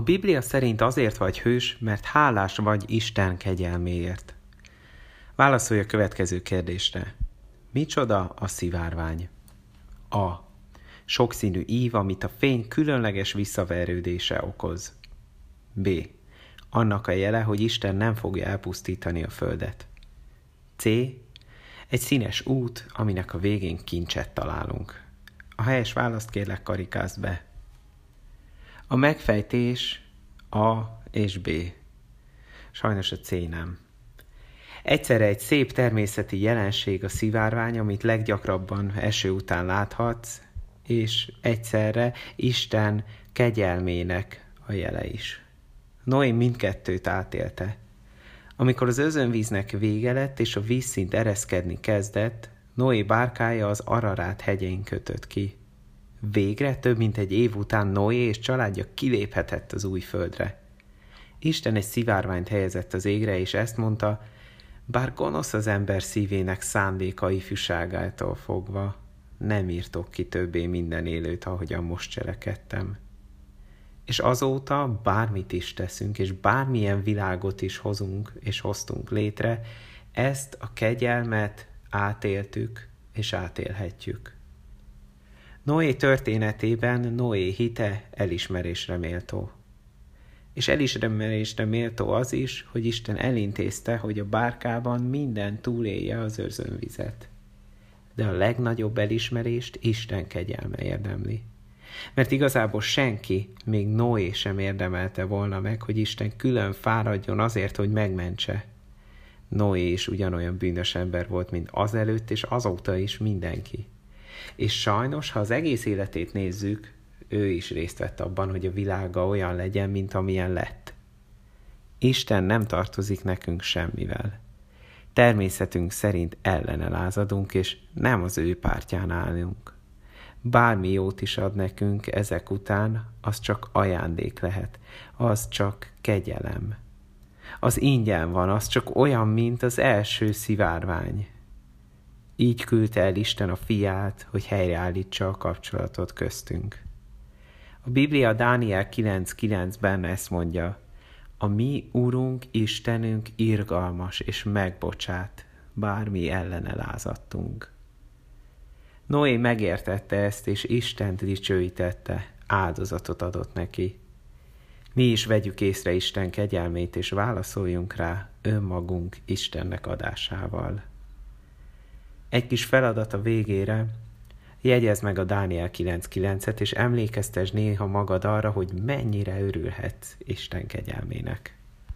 Biblia szerint azért vagy hős, mert hálás vagy Isten kegyelméért. Válaszolj a következő kérdésre. Micsoda a szivárvány? A. Sokszínű ív, amit a fény különleges visszaverődése okoz. B. Annak a jele, hogy Isten nem fogja elpusztítani a földet. C. Egy színes út, aminek a végén kincset találunk. A helyes választ kérlek karikázd be. A megfejtés A és B. Sajnos a C nem. Egyszerre egy szép természeti jelenség a szivárvány, amit leggyakrabban eső után láthatsz, és egyszerre Isten kegyelmének a jele is. Noé mindkettőt átélte. Amikor az özönvíznek vége lett, és a vízszint ereszkedni kezdett, Noé bárkája az Ararát hegyein kötött ki. Végre, több mint egy év után Noé és családja kiléphetett az új földre. Isten egy szivárványt helyezett az égre, és ezt mondta, bár gonosz az ember szívének szándéka ifjúságától fogva, nem írtok ki többé minden élőt, ahogyan most cselekedtem. És azóta bármit is teszünk, és bármilyen világot is hozunk és hoztunk létre, ezt a kegyelmet átéltük és átélhetjük. Noé történetében Noé hite elismerésre méltó. És elismerésre méltó az is, hogy Isten elintézte, hogy a bárkában minden túlélje az őrzönvizet. De a legnagyobb elismerést Isten kegyelme érdemli. Mert igazából senki, még Noé sem érdemelte volna meg, hogy Isten külön fáradjon azért, hogy megmentse. Noé is ugyanolyan bűnös ember volt, mint azelőtt és azóta is mindenki. És sajnos, ha az egész életét nézzük, ő is részt vett abban, hogy a világa olyan legyen, mint amilyen lett. Isten nem tartozik nekünk semmivel. Természetünk szerint ellene lázadunk, és nem az ő pártján állunk. Bármi jót is ad nekünk ezek után, az csak ajándék lehet, az csak kegyelem. Az ingyen van, az csak olyan, mint az első szivárvány. Így küldte el Isten a fiát, hogy helyreállítsa a kapcsolatot köztünk. A Biblia Dániel 9.9-ben ezt mondja, a mi Úrunk, Istenünk irgalmas és megbocsát, bármi ellene lázadtunk. Noé megértette ezt, és Istent dicsőítette, áldozatot adott neki. Mi is vegyük észre Isten kegyelmét, és válaszoljunk rá önmagunk Istennek adásával. Egy kis feladat a végére, jegyezd meg a Dániel 9.9-et, és emlékeztes néha magad arra, hogy mennyire örülhetsz Isten kegyelmének.